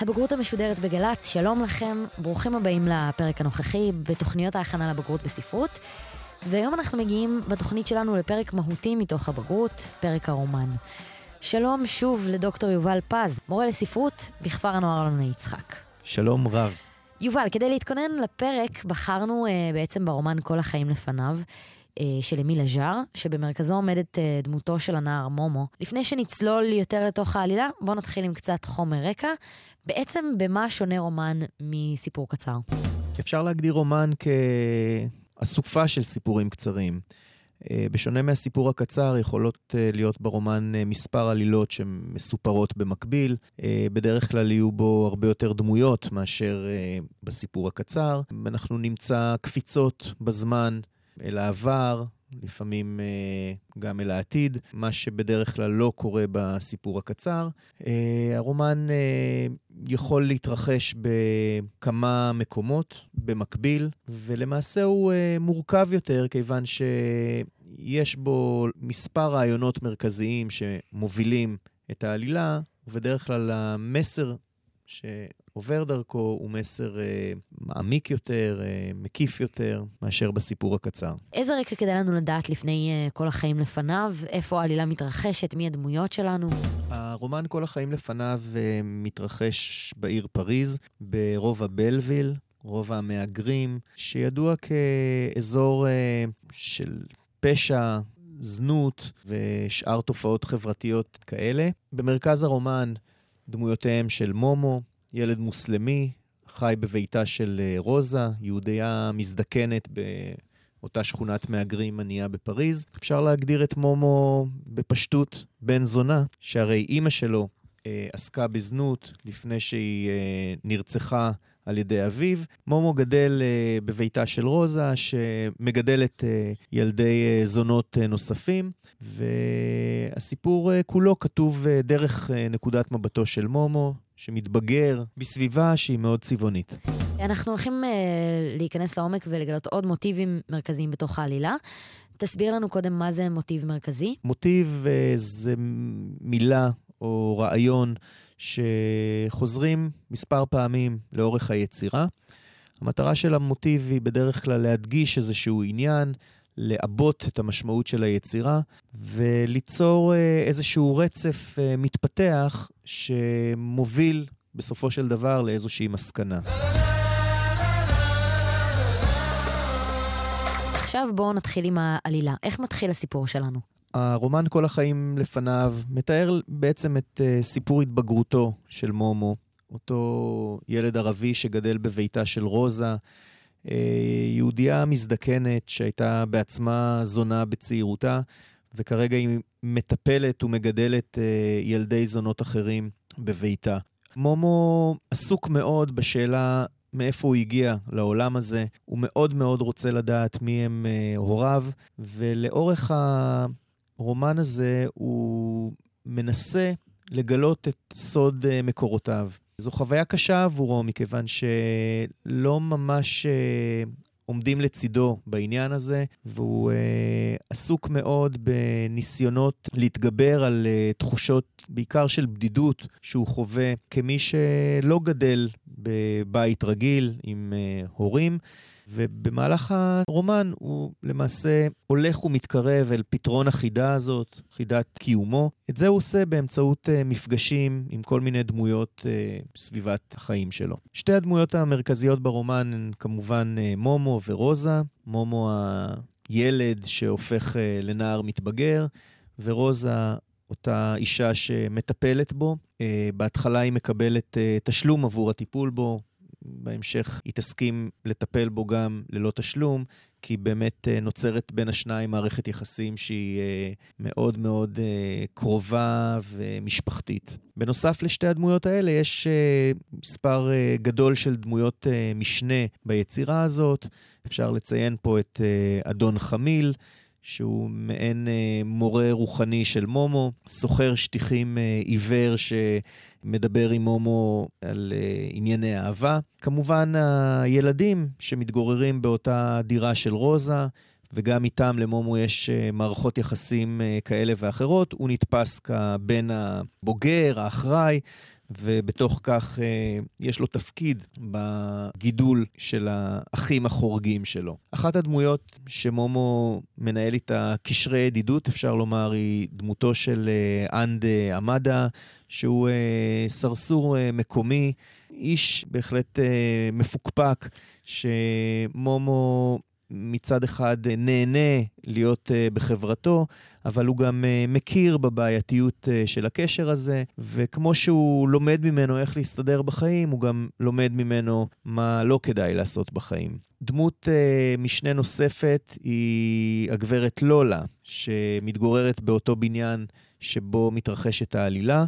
הבגרות המשודרת בגל"צ, שלום לכם, ברוכים הבאים לפרק הנוכחי בתוכניות ההכנה לבגרות בספרות. והיום אנחנו מגיעים בתוכנית שלנו לפרק מהותי מתוך הבגרות, פרק הרומן. שלום שוב לדוקטור יובל פז, מורה לספרות בכפר הנוער אלוני יצחק. שלום רב. יובל, כדי להתכונן לפרק בחרנו uh, בעצם ברומן כל החיים לפניו. Uh, של אמיל אג'אר, שבמרכזו עומדת uh, דמותו של הנער מומו. לפני שנצלול יותר לתוך העלילה, בואו נתחיל עם קצת חומר רקע. בעצם במה שונה רומן מסיפור קצר? אפשר להגדיר רומן כאסופה של סיפורים קצרים. אה, בשונה מהסיפור הקצר, יכולות אה, להיות ברומן אה, מספר עלילות שמסופרות במקביל. בדרך כלל יהיו בו הרבה יותר דמויות מאשר בסיפור הקצר. אנחנו נמצא קפיצות בזמן אל העבר, לפעמים גם אל העתיד, מה שבדרך כלל לא קורה בסיפור הקצר. הרומן יכול להתרחש בכמה מקומות במקביל, ולמעשה הוא מורכב יותר, כיוון שיש בו מספר רעיונות מרכזיים שמובילים את העלילה, ובדרך כלל המסר שעובר דרכו הוא מסר אה, מעמיק יותר, אה, מקיף יותר, מאשר בסיפור הקצר. איזה רקע כדאי לנו לדעת לפני אה, כל החיים לפניו? איפה העלילה מתרחשת? מי הדמויות שלנו? הרומן כל החיים לפניו אה, מתרחש בעיר פריז, ברובע בלוויל. רובע המהגרים, שידוע כאזור אה, של פשע, זנות ושאר תופעות חברתיות כאלה. במרכז הרומן דמויותיהם של מומו, ילד מוסלמי, חי בביתה של אה, רוזה, יהודייה מזדקנת באותה שכונת מהגרים ענייה בפריז. אפשר להגדיר את מומו בפשטות בן זונה, שהרי אימא שלו אה, עסקה בזנות לפני שהיא אה, נרצחה על ידי אביו. מומו גדל uh, בביתה של רוזה, שמגדלת uh, ילדי uh, זונות uh, נוספים, והסיפור uh, כולו כתוב uh, דרך uh, נקודת מבטו של מומו, שמתבגר בסביבה שהיא מאוד צבעונית. אנחנו הולכים uh, להיכנס לעומק ולגלות עוד מוטיבים מרכזיים בתוך העלילה. תסביר לנו קודם מה זה מוטיב מרכזי. מוטיב uh, זה מילה או רעיון שחוזרים מספר פעמים לאורך היצירה. המטרה של המוטיב היא בדרך כלל להדגיש איזשהו עניין, לעבות את המשמעות של היצירה וליצור אה, איזשהו רצף אה, מתפתח שמוביל בסופו של דבר לאיזושהי מסקנה. עכשיו בואו נתחיל עם העלילה. איך מתחיל הסיפור שלנו? הרומן כל החיים לפניו מתאר בעצם את uh, סיפור התבגרותו של מומו, אותו ילד ערבי שגדל בביתה של רוזה, יהודייה מזדקנת שהייתה בעצמה זונה בצעירותה, וכרגע היא מטפלת ומגדלת uh, ילדי זונות אחרים בביתה. מומו עסוק מאוד בשאלה מאיפה הוא הגיע לעולם הזה. הוא מאוד מאוד רוצה לדעת מי הם uh, הוריו, ולאורך. הרומן הזה הוא מנסה לגלות את סוד אה, מקורותיו. זו חוויה קשה עבורו, מכיוון שלא ממש אה, עומדים לצידו בעניין הזה, והוא אה, עסוק מאוד בניסיונות להתגבר על אה, תחושות, בעיקר של בדידות, שהוא חווה כמי שלא גדל בבית רגיל עם אה, הורים. ובמהלך הרומן הוא למעשה הולך ומתקרב אל פתרון החידה הזאת, חידת קיומו. את זה הוא עושה באמצעות uh, מפגשים עם כל מיני דמויות uh, סביבת החיים שלו. שתי הדמויות המרכזיות ברומן הן כמובן uh, מומו ורוזה. מומו הילד שהופך לנער מתבגר, ורוזה אותה אישה שמטפלת בו. בהתחלה היא מקבלת תשלום עבור הטיפול בו, בהמשך היא תסכים לטפל בו גם ללא תשלום, כי באמת אה, נוצרת בין השניים מערכת יחסים שהיא אה, מאוד מאוד אה, קרובה ומשפחתית. בנוסף לשתי הדמויות האלה, יש מספר גדול של דמויות משנה ביצירה הזאת. אפשר לציין פה את אדון חמיל, שהוא מעין מורה רוחני של מומו, סוחר שטיחים עיוור ש... מדבר עם מומו על uh, ענייני אהבה. כמובן, הילדים שמתגוררים באותה דירה של רוזה, וגם איתם למומו יש מערכות יחסים כאלה ואחרות. הוא נתפס כבן הבוגר, האחראי, ובתוך כך אה, יש לו תפקיד בגידול של האחים החורגים שלו. אחת הדמויות שמומו מנהל איתה קשרי ידידות, אפשר לומר, היא דמותו של אה, אנד עמדה, שהוא סרסור מקומי, איש בהחלט מפוקפק, שמומו מצד אחד נהנה להיות בחברתו, אבל הוא גם uh, מכיר בבעייתיות של הקשר הזה, וכמו שהוא לומד ממנו איך להסתדר בחיים, הוא גם לומד ממנו מה לא כדאי לעשות בחיים. דמות משנה נוספת היא הגברת לולה, שמתגוררת באותו בניין שבו מתרחשת העלילה.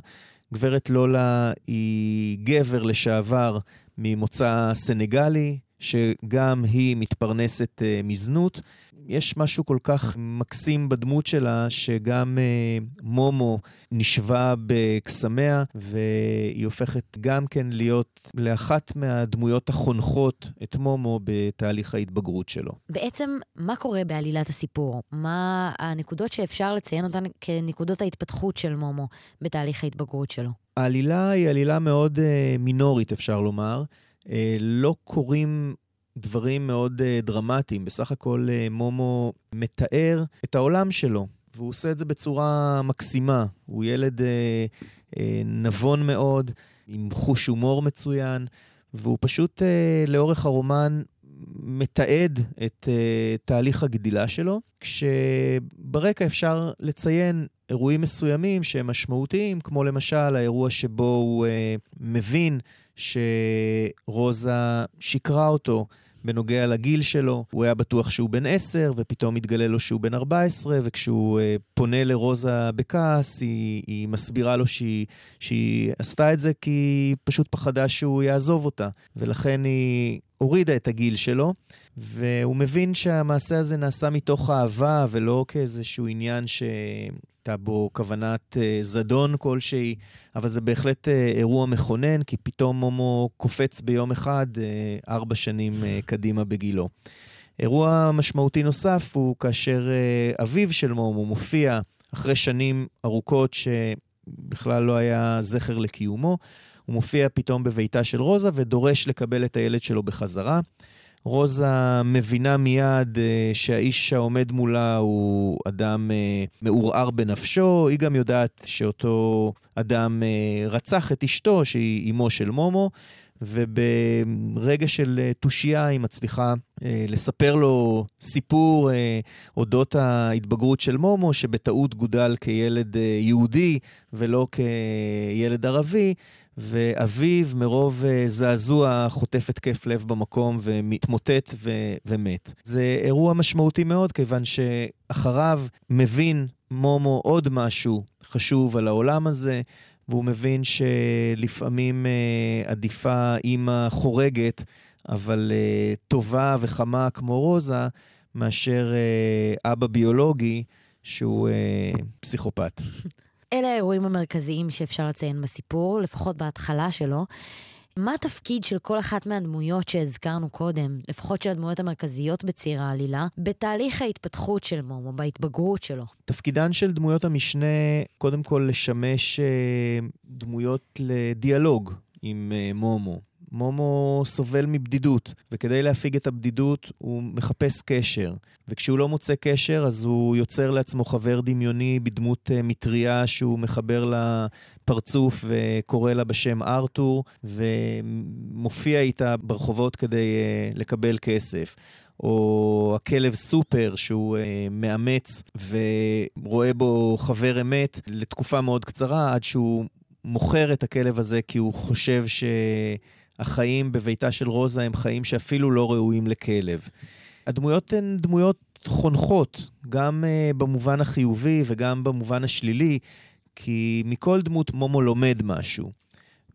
גברת לולה היא גבר לשעבר ממוצא סנגלי, שגם היא מתפרנסת uh, מזנות. יש משהו כל כך מקסים בדמות שלה, שגם אה, מומו נשבה בקסמיה, והיא הופכת גם כן להיות לאחת מהדמויות החונכות את מומו בתהליך ההתבגרות שלו. בעצם, מה קורה בעלילת הסיפור? מה הנקודות שאפשר לציין אותן כנקודות ההתפתחות של מומו בתהליך ההתבגרות שלו? העלילה היא עלילה מאוד אה, מינורית, אפשר לומר. אה, לא קורים דברים מאוד uh, דרמטיים. בסך הכל uh, מומו מתאר את העולם שלו, והוא עושה את זה בצורה מקסימה. הוא ילד נבון מאוד, עם חוש הומור מצוין, והוא פשוט לאורך הרומן מתעד את uh, תהליך הגדילה שלו, כשברקע אפשר לציין אירועים מסוימים שהם משמעותיים, כמו למשל האירוע שבו הוא uh, מבין שרוזה שיקרה אותו בנוגע לגיל שלו. הוא היה בטוח שהוא בן 10, ופתאום מתגלה לו שהוא בן 14, וכשהוא uh, פונה לרוזה בכעס, היא, היא מסבירה לו שהיא, שהיא עשתה את זה כי היא פשוט פחדה שהוא יעזוב אותה. ולכן היא הורידה את הגיל שלו, והוא מבין שהמעשה הזה נעשה מתוך אהבה, ולא כאיזשהו עניין ש... הייתה בו כוונת uh, זדון כלשהי, אבל זה בהחלט uh, אירוע מכונן, כי פתאום מומו קופץ ביום אחד uh, ארבע שנים קדימה בגילו. אירוע משמעותי נוסף הוא כאשר אביו של מומו מופיע אחרי שנים ארוכות שבכלל לא היה זכר לקיומו. הוא מופיע פתאום בביתה של רוזה ודורש לקבל את הילד שלו בחזרה. רוזה מבינה מיד uh, שהאיש העומד מולה הוא אדם uh, מעורער בנפשו, היא גם יודעת שאותו אדם uh, רצח את אשתו, שהיא אמו של מומו, וברגע של תושייה היא מצליחה uh, לספר לו סיפור uh, אודות ההתבגרות של מומו, שבטעות גודל כילד uh, יהודי ולא כילד ערבי, ואביו, מרוב אה, זעזוע, חוטף התקף לב במקום ומתמוטט ו- ומת. זה אירוע משמעותי מאוד, כיוון שאחריו מבין מומו עוד משהו חשוב על העולם הזה, והוא מבין שלפעמים אה, עדיפה אימא חורגת, אבל אה, טובה וחמה כמו רוזה, מאשר אה, אבא ביולוגי שהוא אה, פסיכופת. אלה האירועים המרכזיים שאפשר לציין בסיפור, לפחות בהתחלה שלו. מה התפקיד של כל אחת מהדמויות שהזכרנו קודם, לפחות של הדמויות המרכזיות בציר העלילה, בתהליך ההתפתחות של מומו, בהתבגרות שלו? תפקידן של דמויות המשנה, קודם כל לשמש אה, דמויות לדיאלוג עם אה, מומו. מומו סובל מבדידות, וכדי להפיג את הבדידות הוא מחפש קשר. וכשהוא לא מוצא קשר, אז הוא יוצר לעצמו חבר דמיוני בדמות uh, מטריה שהוא מחבר לפרצוף וקורא לה בשם ארתור, ומופיע איתה ברחובות כדי uh, לקבל כסף. או הכלב סופר, שהוא uh, מאמץ ורואה בו חבר אמת לתקופה מאוד קצרה, עד שהוא מוכר את הכלב הזה כי הוא חושב ש... החיים בביתה של רוזה הם חיים שאפילו לא ראויים לכלב. הדמויות הן דמויות חונכות, גם uh, במובן החיובי וגם במובן השלילי, כי מכל דמות מומו לומד משהו.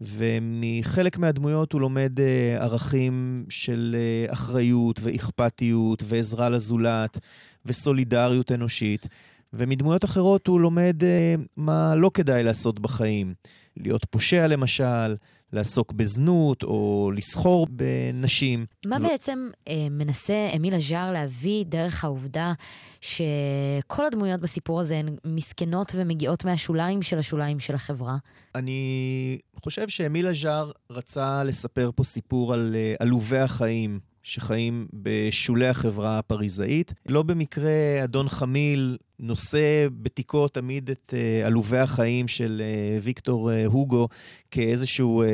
ומחלק מהדמויות הוא לומד uh, ערכים של uh, אחריות ואכפתיות ועזרה לזולת וסולידריות אנושית, ומדמויות אחרות הוא לומד uh, מה לא כדאי לעשות בחיים. להיות פושע למשל, לעסוק בזנות או לסחור בנשים. מה ו... בעצם אה, מנסה אמיל אג'אר להביא דרך העובדה שכל הדמויות בסיפור הזה הן מסכנות ומגיעות מהשוליים של השוליים של החברה? אני חושב שאמיל אג'אר רצה לספר פה סיפור על אה, עלובי החיים שחיים בשולי החברה הפריזאית. לא במקרה אדון חמיל נושא בתיקו תמיד את uh, עלובי החיים של uh, ויקטור uh, הוגו כאיזשהו uh,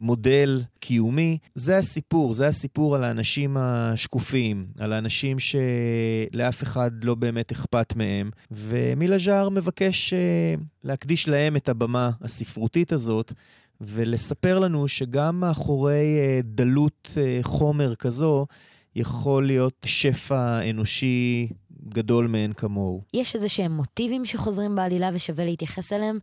מודל קיומי. זה הסיפור, זה הסיפור על האנשים השקופים, על האנשים שלאף אחד לא באמת אכפת מהם. ומילה ז'אר מבקש uh, להקדיש להם את הבמה הספרותית הזאת. ולספר לנו שגם מאחורי אה, דלות אה, חומר כזו, יכול להיות שפע אנושי גדול מאין כמוהו. יש איזה שהם מוטיבים שחוזרים בעלילה ושווה להתייחס אליהם?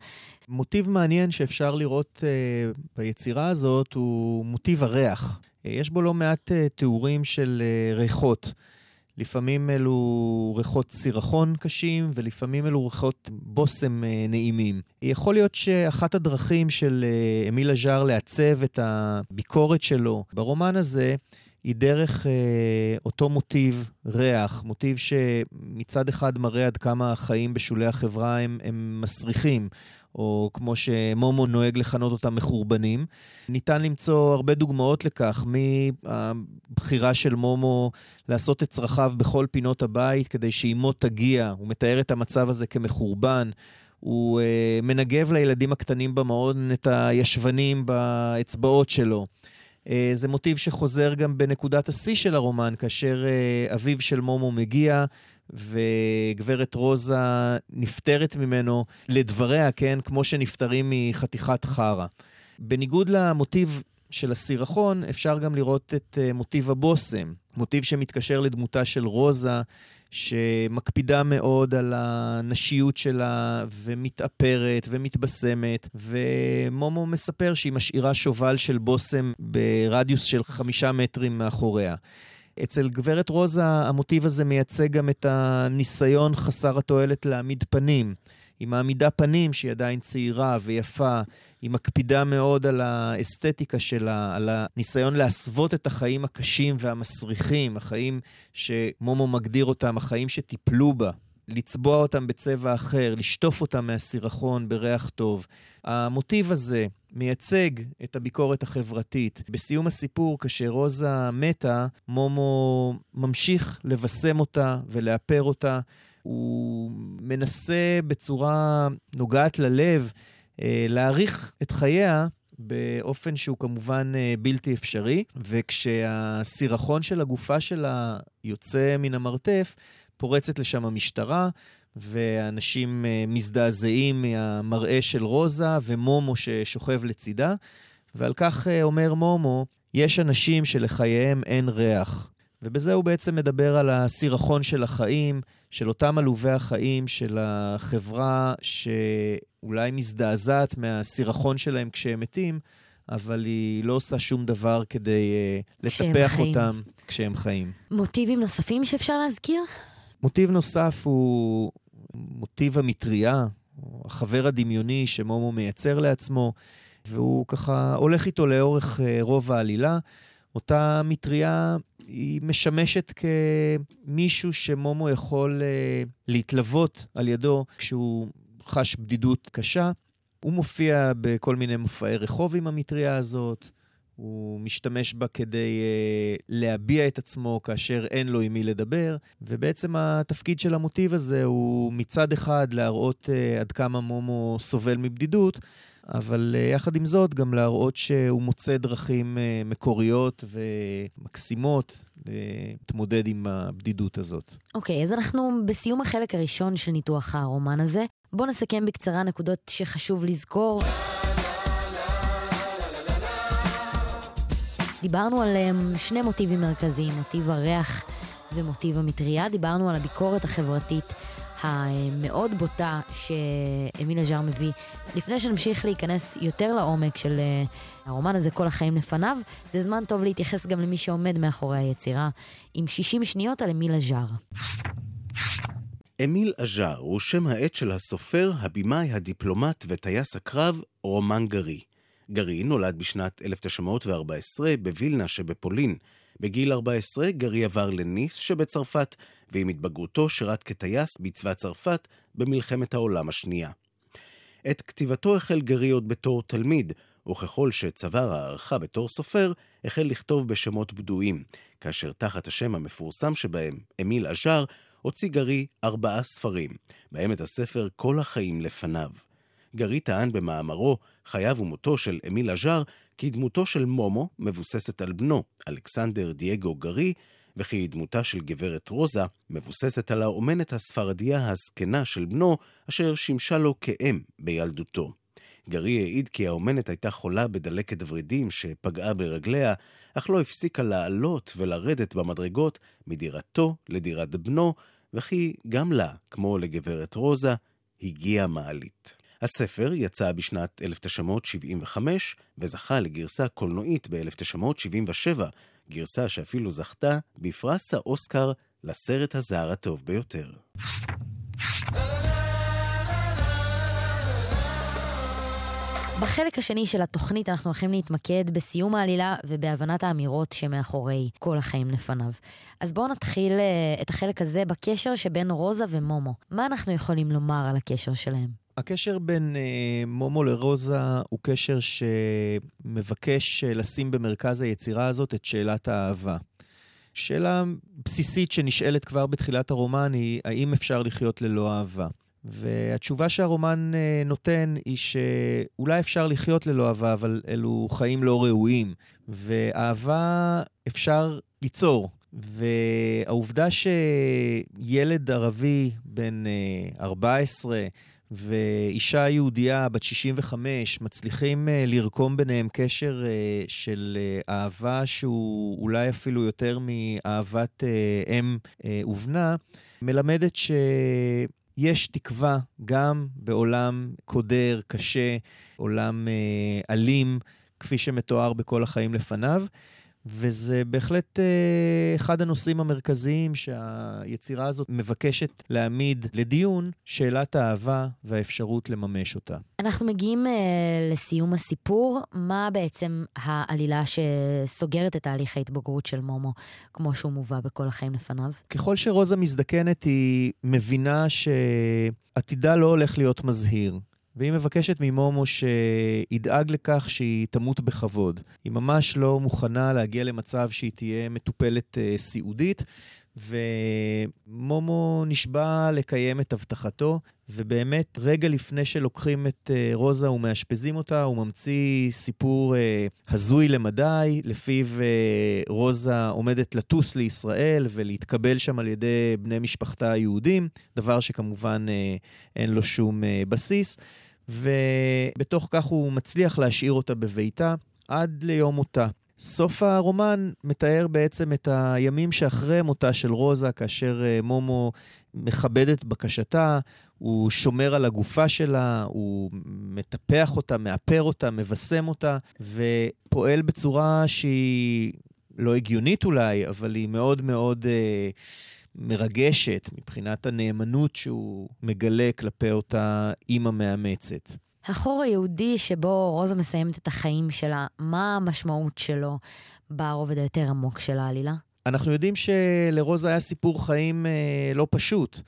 מוטיב מעניין שאפשר לראות uh, ביצירה הזאת הוא מוטיב הריח. Uh, יש בו לא מעט uh, תיאורים של uh, ריחות. לפעמים אלו ריחות סירחון קשים, ולפעמים אלו ריחות בושם אה, נעימים. יכול להיות שאחת הדרכים של אה, אמיל אג'אר לעצב את הביקורת שלו ברומן הזה, היא דרך אה, אותו מוטיב ריח, מוטיב שמצד אחד מראה עד כמה החיים בשולי החברה הם, הם מסריחים, או כמו שמומו נוהג לכנות אותם, מחורבנים. ניתן למצוא הרבה דוגמאות לכך, מהבחירה של מומו לעשות את צרכיו בכל פינות הבית כדי שאימו תגיע, הוא מתאר את המצב הזה כמחורבן. הוא uh, מנגב לילדים הקטנים במעון את הישבנים באצבעות שלו. Uh, זה מוטיב שחוזר גם בנקודת השיא של הרומן, כאשר uh, אביו של מומו מגיע וגברת רוזה נפטרת ממנו, לדבריה, כן, כמו שנפטרים מחתיכת חרא. בניגוד למוטיב של הסירחון, אפשר גם לראות את uh, מוטיב הבושם, מוטיב שמתקשר לדמותה של רוזה, שמקפידה מאוד על הנשיות שלה, ומתאפרת ומתבשמת, ומומו מספר שהיא משאירה שובל של בושם ברדיוס של חמישה מטרים מאחוריה. אצל גברת רוזה המוטיב הזה מייצג גם את הניסיון חסר התועלת להעמיד פנים. היא מעמידה פנים שהיא עדיין צעירה ויפה, היא מקפידה מאוד על האסתטיקה שלה, על הניסיון להסוות את החיים הקשים והמסריחים, החיים שמומו מגדיר אותם, החיים שטיפלו בה. לצבוע אותם בצבע אחר, לשטוף אותם מהסירחון בריח טוב. המוטיב הזה מייצג את הביקורת החברתית. בסיום הסיפור, כאשר רוזה מתה, מומו ממשיך לבשם אותה ולאפר אותה. הוא מנסה בצורה נוגעת ללב אה, להאריך את חייה באופן שהוא כמובן אה, בלתי אפשרי, וכשהסירחון של הגופה שלה יוצא מן המרתף, פורצת לשם המשטרה, ואנשים uh, מזדעזעים מהמראה של רוזה ומומו ששוכב לצידה, ועל כך uh, אומר מומו, יש אנשים שלחייהם אין ריח. ובזה הוא בעצם מדבר על הסירחון של החיים, של אותם עלובי החיים של החברה שאולי מזדעזעת מהסירחון שלהם כשהם מתים, אבל היא לא עושה שום דבר כדי uh, לטפח אותם כשהם חיים. מוטיבים נוספים שאפשר להזכיר? מוטיב נוסף הוא מוטיב המטריה, החבר הדמיוני שמומו מייצר לעצמו, והוא ככה הולך איתו לאורך אה, רוב העלילה. אותה מטריה היא משמשת כמישהו שמומו יכול uh, להתלוות על ידו כשהוא חש בדידות קשה. הוא מופיע בכל מיני מופעי רחוב עם המטריה הזאת. הוא משתמש בה כדי uh, להביע את עצמו כאשר אין לו עם מי לדבר, ובעצם התפקיד של המוטיב הזה הוא מצד אחד להראות uh, עד כמה מומו סובל מבדידות, אבל uh, יחד עם זאת גם להראות שהוא מוצא דרכים uh, מקוריות ומקסימות להתמודד עם הבדידות הזאת. אוקיי, okay, אז אנחנו בסיום החלק הראשון של ניתוח הרומן הזה. בואו נסכם בקצרה נקודות שחשוב לזכור. דיברנו על שני מוטיבים מרכזיים, מוטיב הריח ומוטיב המטריה. דיברנו על הביקורת החברתית המאוד בוטה שאמיל אג'אר מביא. לפני שנמשיך להיכנס יותר לעומק של אה, הרומן הזה, כל החיים לפניו, זה זמן טוב להתייחס גם למי שעומד מאחורי היצירה, עם 60 שניות על אמיל אג'אר. אמיל אג'אר הוא שם העט של הסופר, הבמאי, הדיפלומט וטייס הקרב רומן גרי. גרי נולד בשנת 1914 בווילנה שבפולין. בגיל 14 גרי עבר לניס שבצרפת, ועם התבגרותו שירת כטייס בצבא צרפת במלחמת העולם השנייה. את כתיבתו החל גרי עוד בתור תלמיד, וככל שצבר הערכה בתור סופר, החל לכתוב בשמות בדויים, כאשר תחת השם המפורסם שבהם, אמיל אג'אר, הוציא גרי ארבעה ספרים, בהם את הספר "כל החיים לפניו". גרי טען במאמרו "חייו ומותו של אמיל אג'אר" כי דמותו של מומו מבוססת על בנו, אלכסנדר דייגו גרי, וכי דמותה של גברת רוזה מבוססת על האומנת הספרדיה הזקנה של בנו, אשר שימשה לו כאם בילדותו. גרי העיד כי האומנת הייתה חולה בדלקת ורידים שפגעה ברגליה, אך לא הפסיקה לעלות ולרדת במדרגות מדירתו לדירת בנו, וכי גם לה, כמו לגברת רוזה, הגיעה מעלית. הספר יצא בשנת 1975 וזכה לגרסה קולנועית ב-1977, גרסה שאפילו זכתה בפרס האוסקר לסרט הזר הטוב ביותר. בחלק השני של התוכנית אנחנו הולכים להתמקד בסיום העלילה ובהבנת האמירות שמאחורי כל החיים לפניו. אז בואו נתחיל אה, את החלק הזה בקשר שבין רוזה ומומו. מה אנחנו יכולים לומר על הקשר שלהם? הקשר בין אה, מומו לרוזה הוא קשר שמבקש אה, לשים במרכז היצירה הזאת את שאלת האהבה. שאלה בסיסית שנשאלת כבר בתחילת הרומן היא, האם אפשר לחיות ללא אהבה? והתשובה שהרומן אה, נותן היא שאולי אפשר לחיות ללא אהבה, אבל אלו חיים לא ראויים. ואהבה אפשר ליצור. והעובדה שילד ערבי בן 14 אה, ואישה יהודייה בת 65 מצליחים אה, לרקום ביניהם קשר של אהבה שהוא אולי אפילו יותר מאהבת אם ובנה, מלמדת ש... יש תקווה גם בעולם קודר, קשה, עולם אה, אלים, כפי שמתואר בכל החיים לפניו. וזה בהחלט אה, אחד הנושאים המרכזיים שהיצירה הזאת מבקשת להעמיד לדיון, שאלת האהבה והאפשרות לממש אותה. אנחנו מגיעים אה, לסיום הסיפור. מה בעצם העלילה שסוגרת את תהליך ההתבגרות של מומו, כמו שהוא מובא בכל החיים לפניו? ככל שרוזה מזדקנת, היא מבינה שעתידה לא הולך להיות מזהיר. והיא מבקשת ממומו שידאג לכך שהיא תמות בכבוד. היא ממש לא מוכנה להגיע למצב שהיא תהיה מטופלת uh, סיעודית, ומומו נשבע לקיים את הבטחתו, ובאמת, רגע לפני שלוקחים את uh, רוזה ומאשפזים אותה, הוא ממציא סיפור uh, הזוי למדי, לפיו uh, רוזה עומדת לטוס לישראל ולהתקבל שם על ידי בני משפחתה היהודים, דבר שכמובן אין לו שום בסיס. ובתוך כך הוא מצליח להשאיר אותה בביתה עד ליום מותה. סוף הרומן מתאר בעצם את הימים שאחרי מותה של רוזה, כאשר אה, מומו מכבד את בקשתה, הוא שומר על הגופה שלה, הוא מטפח אותה, מאפר אותה, מבשם אותה, ופועל בצורה שהיא לא הגיונית אולי, אבל היא מאוד מאוד... אה, מרגשת מבחינת הנאמנות שהוא מגלה כלפי אותה אימא מאמצת. החור היהודי שבו רוזה מסיימת את החיים שלה, מה המשמעות שלו ברובד היותר עמוק של העלילה? אנחנו יודעים שלרוזה היה סיפור חיים אה, לא פשוט.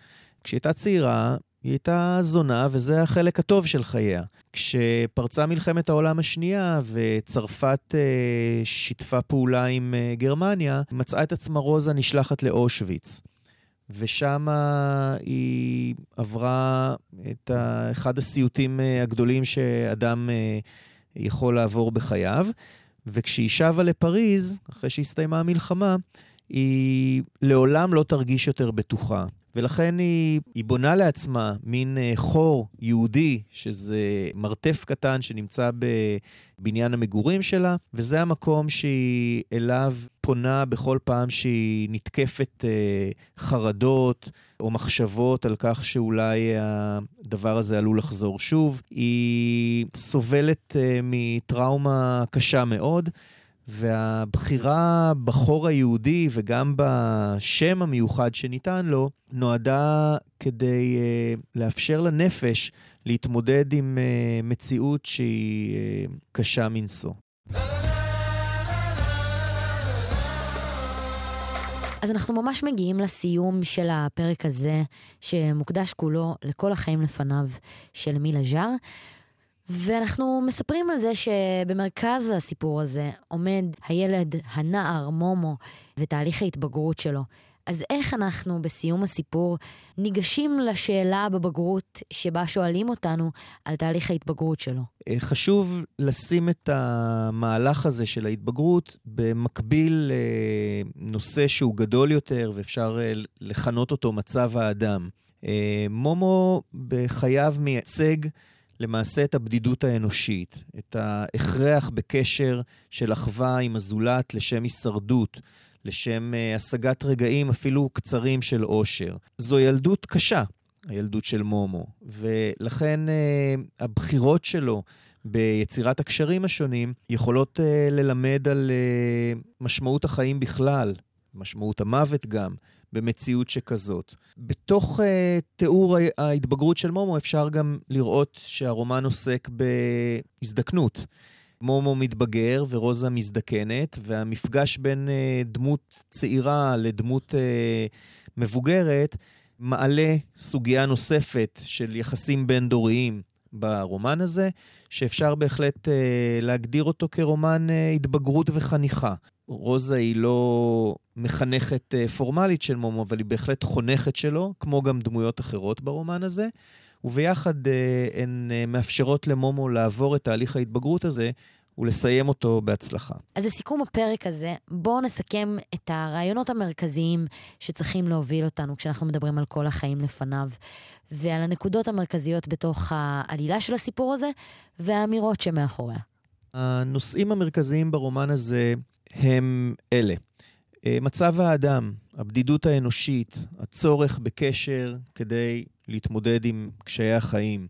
כשהיא הייתה צעירה, היא הייתה זונה, וזה החלק הטוב של חייה. כשפרצה מלחמת העולם השנייה וצרפת אה, שיתפה פעולה עם אה, גרמניה, מצאה את עצמה רוזה נשלחת לאושוויץ. ושם היא עברה את אחד הסיוטים אה, הגדולים שאדם אה, יכול לעבור בחייו. וכשהיא שבה לפריז, אחרי שהסתיימה המלחמה, היא לעולם לא תרגיש יותר בטוחה. ולכן היא, היא בונה לעצמה מין אה, חור יהודי, שזה מרתף קטן שנמצא בבניין המגורים שלה, וזה המקום שהיא אליו פונה בכל פעם שהיא נתקפת אה, חרדות או מחשבות על כך שאולי הדבר הזה עלול לחזור שוב. היא סובלת אה, מטראומה קשה מאוד. והבחירה בחור היהודי וגם בשם המיוחד שניתן לו, נועדה כדי uh, לאפשר לנפש להתמודד עם uh, מציאות שהיא uh, קשה מנשוא. אז אנחנו ממש מגיעים לסיום של הפרק הזה, שמוקדש כולו לכל החיים לפניו של מילה ז'אר. ואנחנו מספרים על זה שבמרכז הסיפור הזה עומד הילד, הנער, מומו, ותהליך ההתבגרות שלו. אז איך אנחנו בסיום הסיפור ניגשים לשאלה בבגרות שבה שואלים אותנו על תהליך ההתבגרות שלו? אה, חשוב לשים את המהלך הזה של ההתבגרות במקביל לנושא שהוא גדול יותר ואפשר אה, לכנות אותו מצב האדם. אה, מומו בחייו מייצג למעשה את הבדידות האנושית, את ההכרח בקשר של אחווה עם הזולת לשם הישרדות, לשם uh, השגת רגעים אפילו קצרים של אושר. זו ילדות קשה, הילדות של מומו, ולכן uh, הבחירות שלו ביצירת הקשרים השונים יכולות uh, ללמד על משמעות החיים בכלל, משמעות המוות גם, במציאות שכזאת. בתוך uh, תיאור ההתבגרות של מומו אפשר גם לראות שהרומן עוסק בהזדקנות. מומו מתבגר ורוזה מזדקנת, והמפגש בין uh, דמות צעירה לדמות uh, מבוגרת מעלה סוגיה נוספת של יחסים בין-דוריים ברומן הזה, שאפשר בהחלט uh, להגדיר אותו כרומן uh, התבגרות וחניכה. רוזה היא לא מחנכת uh, פורמלית של מומו, אבל היא בהחלט חונכת שלו, כמו גם דמויות אחרות ברומן הזה. וביחד אה, הן אה, מאפשרות למומו לעבור את תהליך ההתבגרות הזה ולסיים אותו בהצלחה. אז לסיכום הפרק הזה, בואו נסכם את הרעיונות המרכזיים שצריכים להוביל אותנו כשאנחנו מדברים על כל החיים לפניו, ועל הנקודות המרכזיות בתוך העלילה של הסיפור הזה, והאמירות שמאחוריה. הנושאים המרכזיים ברומן הזה הם אלה. אה, מצב האדם, הבדידות האנושית, הצורך בקשר כדי להתמודד עם קשיי החיים.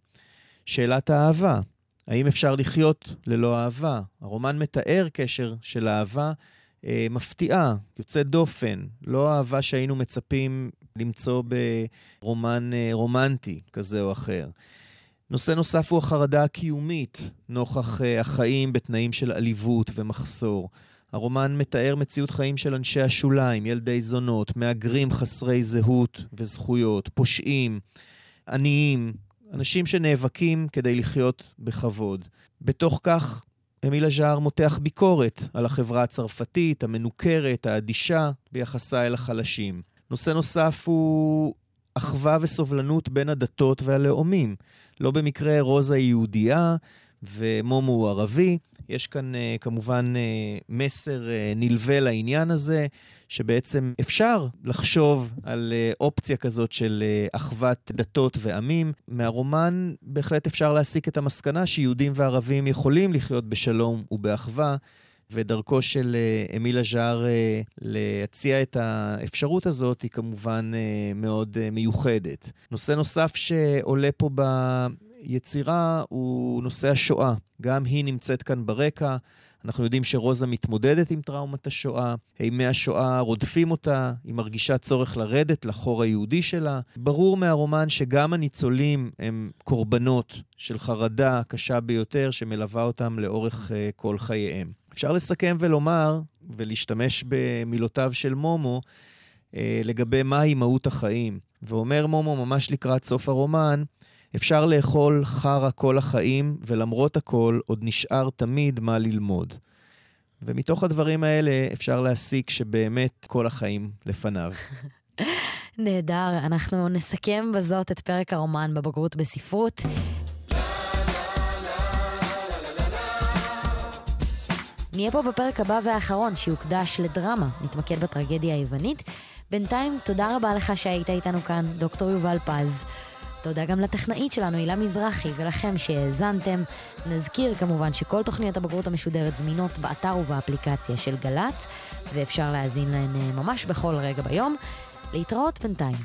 שאלת האהבה, האם אפשר לחיות ללא אהבה? הרומן מתאר קשר של אהבה אה, מפתיעה, יוצאת דופן, לא אהבה שהיינו מצפים למצוא ברומן אה, רומנטי כזה או אחר. נושא נוסף הוא החרדה הקיומית, נוכח אה, החיים בתנאים של עליבות ומחסור. הרומן מתאר מציאות חיים של אנשי השוליים, ילדי זונות, מהגרים חסרי זהות וזכויות, פושעים, עניים, אנשים שנאבקים כדי לחיות בכבוד. בתוך כך, אמילה ז'אר מותח ביקורת על החברה הצרפתית, המנוכרת, האדישה, ביחסה אל החלשים. נושא נוסף הוא אחווה וסובלנות בין הדתות והלאומים. לא במקרה רוזה היא יהודייה ומומו הוא ערבי. יש כאן uh, כמובן uh, מסר uh, נלווה לעניין הזה, שבעצם אפשר לחשוב על אופציה כזאת של אחוות דתות ועמים. מהרומן בהחלט אפשר להסיק את המסקנה שיהודים וערבים יכולים לחיות בשלום ובאחווה. ודרכו של אמילה ז'אר להציע את האפשרות הזאת היא כמובן מאוד מיוחדת. נושא נוסף שעולה פה ביצירה הוא נושא השואה. גם היא נמצאת כאן ברקע. אנחנו יודעים שרוזה מתמודדת עם טראומת השואה, אימי השואה רודפים אותה, היא מרגישה צורך לרדת לחור היהודי שלה. ברור מהרומן שגם הניצולים הם קורבנות של חרדה קשה ביותר שמלווה אותם לאורך uh, כל חייהם. אפשר לסכם ולומר, ולהשתמש במילותיו של מומו, uh, לגבי מהי מהות החיים. ואומר מומו ממש לקראת סוף הרומן, אפשר לאכול חרא כל החיים, ולמרות הכל, עוד נשאר תמיד מה ללמוד. ומתוך הדברים האלה אפשר להסיק שבאמת כל החיים לפניו. נהדר, אנחנו נסכם בזאת את פרק הרומן בבגרות בספרות. נהיה פה בפרק הבא והאחרון שיוקדש לדרמה, נתמקד בטרגדיה היוונית. בינתיים, תודה רבה לך שהיית איתנו כאן, דוקטור יובל פז. תודה גם לטכנאית שלנו, הילה מזרחי, ולכם שהאזנתם. נזכיר כמובן שכל תוכניות הבגרות המשודרת זמינות באתר ובאפליקציה של גל"צ, ואפשר להאזין להן אה, ממש בכל רגע ביום. להתראות בינתיים.